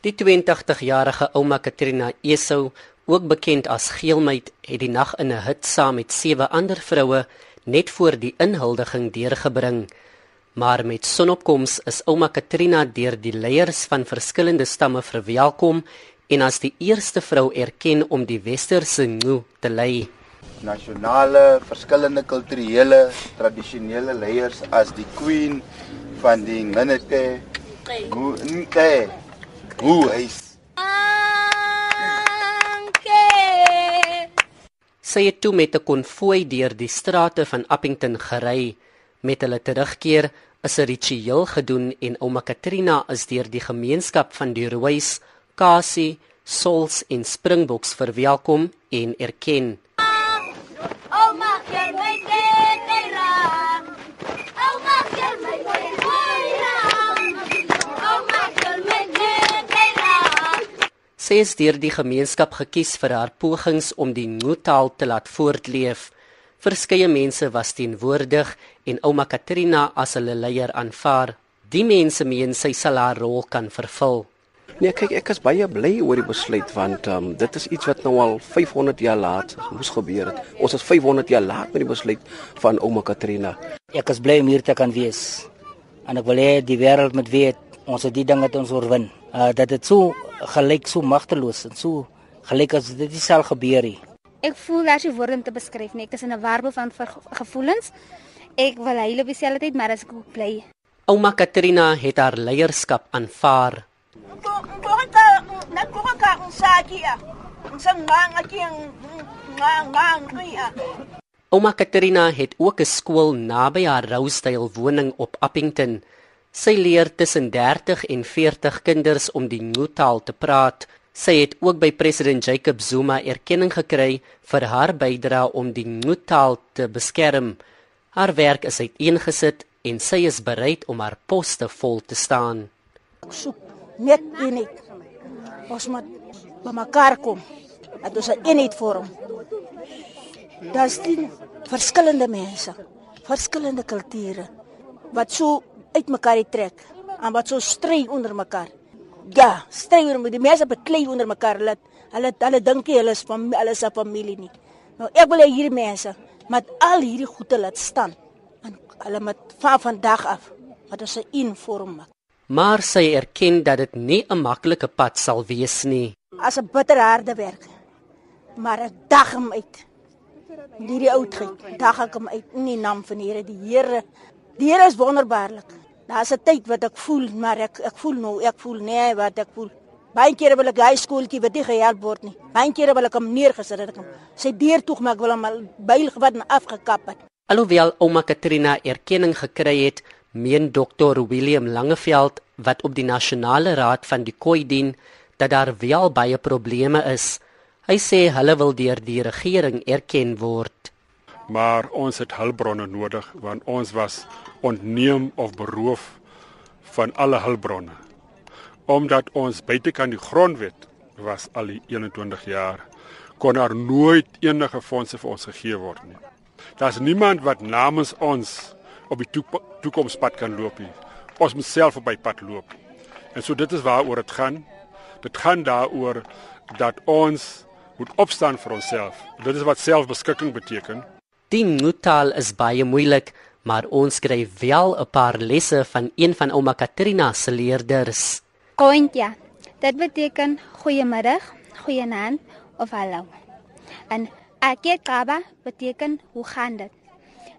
Die 82-jarige ouma Katrina Esou, ook bekend as Geelmeid, het die nag in 'n hut saam met sewe ander vroue net voor die inhuldiging deurgebring. Maar met sonopkoms is ouma Katrina deur die leiers van verskillende stamme verwelkom en as die eerste vrou erken om die westerse Ngu te lei. Nasionale, verskillende kulturele, tradisionele leiers as die queen van die Ngunete. Ngu Nte. Ngu is Sy het toe met 'n konvooi deur die strate van Appington gery. Met hulle terugkeer is 'n ritueel gedoen en ouma Katrina is deur die gemeenskap van die Roois, Kasi, Sols en Springboks verwelkom en erken. Sy is deur die gemeenskap gekies vir haar pogings om die Ngu-taal te laat voortleef. Verskeie mense was teenwoordig en ouma Katrina as hulle leier aanvaar. Die mense meen sy sal haar rol kan vervul. Nee, kyk, ek is baie bly oor die besluit want um, dit is iets wat nou al 500 jaar laat moes gebeur het. Ons is 500 jaar laat met die besluit van ouma Katrina. Ek is bly om hier te kan wees. En ek wil hê die wêreld moet weet ons het die ding het ons oorwin. Uh dat dit so gelyk so magteloos en so gelyk as dit nie sal gebeur nie. Ek voel as jy woorde om te beskryf nie. Ek is in 'n warbel van gevoelens. Ek wil huil op dieselfde tyd, maar as ek ook bly. Ouma Katrina het haar leierskap aanvaar. Ouma Katrina het ook 'n skool naby haar Rousdale woning op Appington. Sy leer tussen 30 en 40 kinders om die Ngu-taal te praat. Sy het ook by president Jacob Zuma erkenning gekry vir haar bydrae om die Ngu-taal te beskerm. Haar werk is uiteengesit en sy is bereid om haar poste vol te staan. soek net eenheid. Ons moet by mekaar kom. Dat ons 'n eenheid vorm. Daar's die verskillende mense, verskillende kulture wat so uitmekaar trek en wat so stry onder mekaar. Ja, stry onder die mense beklei onder mekaar. Hulle hulle hulle dink nie hulle is van hulle is 'n familie nie. Nou ek wil hê hierdie mense met al hierdie goede laat staan en hulle met van vandag af wat ons 'n inform maak. Maar sy erken dat dit nie 'n maklike pad sal wees nie. as 'n bitterharde werk. Maar ek dag hom uit. Hierdie oudheid, dag ek hom uit in die naam van die Here. Die Here, die Here is wonderbaarlik. Daar's 'n tyd wat ek voel, maar ek ek voel nou, ek voel nee wat ek voel. Baie kere wil ek hy skooltjie wat nie gehelp word nie. Baie kere wil ek hom neergesit het ek hom. Sy deur toe maar ek wil hom al byl wat en afgekap het. Alhoewel ouma Katrina erkenning gekry het, meen dokter William Langeveld wat op die nasionale raad van die Khoi dien dat daar wel baie probleme is. Hy sê hulle wil deur die regering erken word. Maar ons het hulpbronne nodig want ons was ontneem of beroof van alle hulpbronne. Omdat ons buitekant die grondwet was al die 21 jaar kon daar nooit enige fondse vir ons gegee word nie. Daar's niemand wat namens ons op die toekomspad kan loop nie. Ons moet self op by pad loop. En so dit is waaroor dit gaan. Dit gaan daaroor dat ons moet opstaan vir onsself. Dit is wat selfbeskikking beteken. Die Ngu-taal is baie moeilik, maar ons kry wel 'n paar lesse van een van ouma Katrina se leerders. Kointja. Dit beteken goeiemiddag, goeienaand of hallo. En akekaba beteken hoe gaan dit?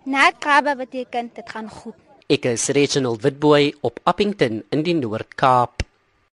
Nakaba beteken dit gaan goed. Ek is Reginald Witboy op Appington in die Noord-Kaap.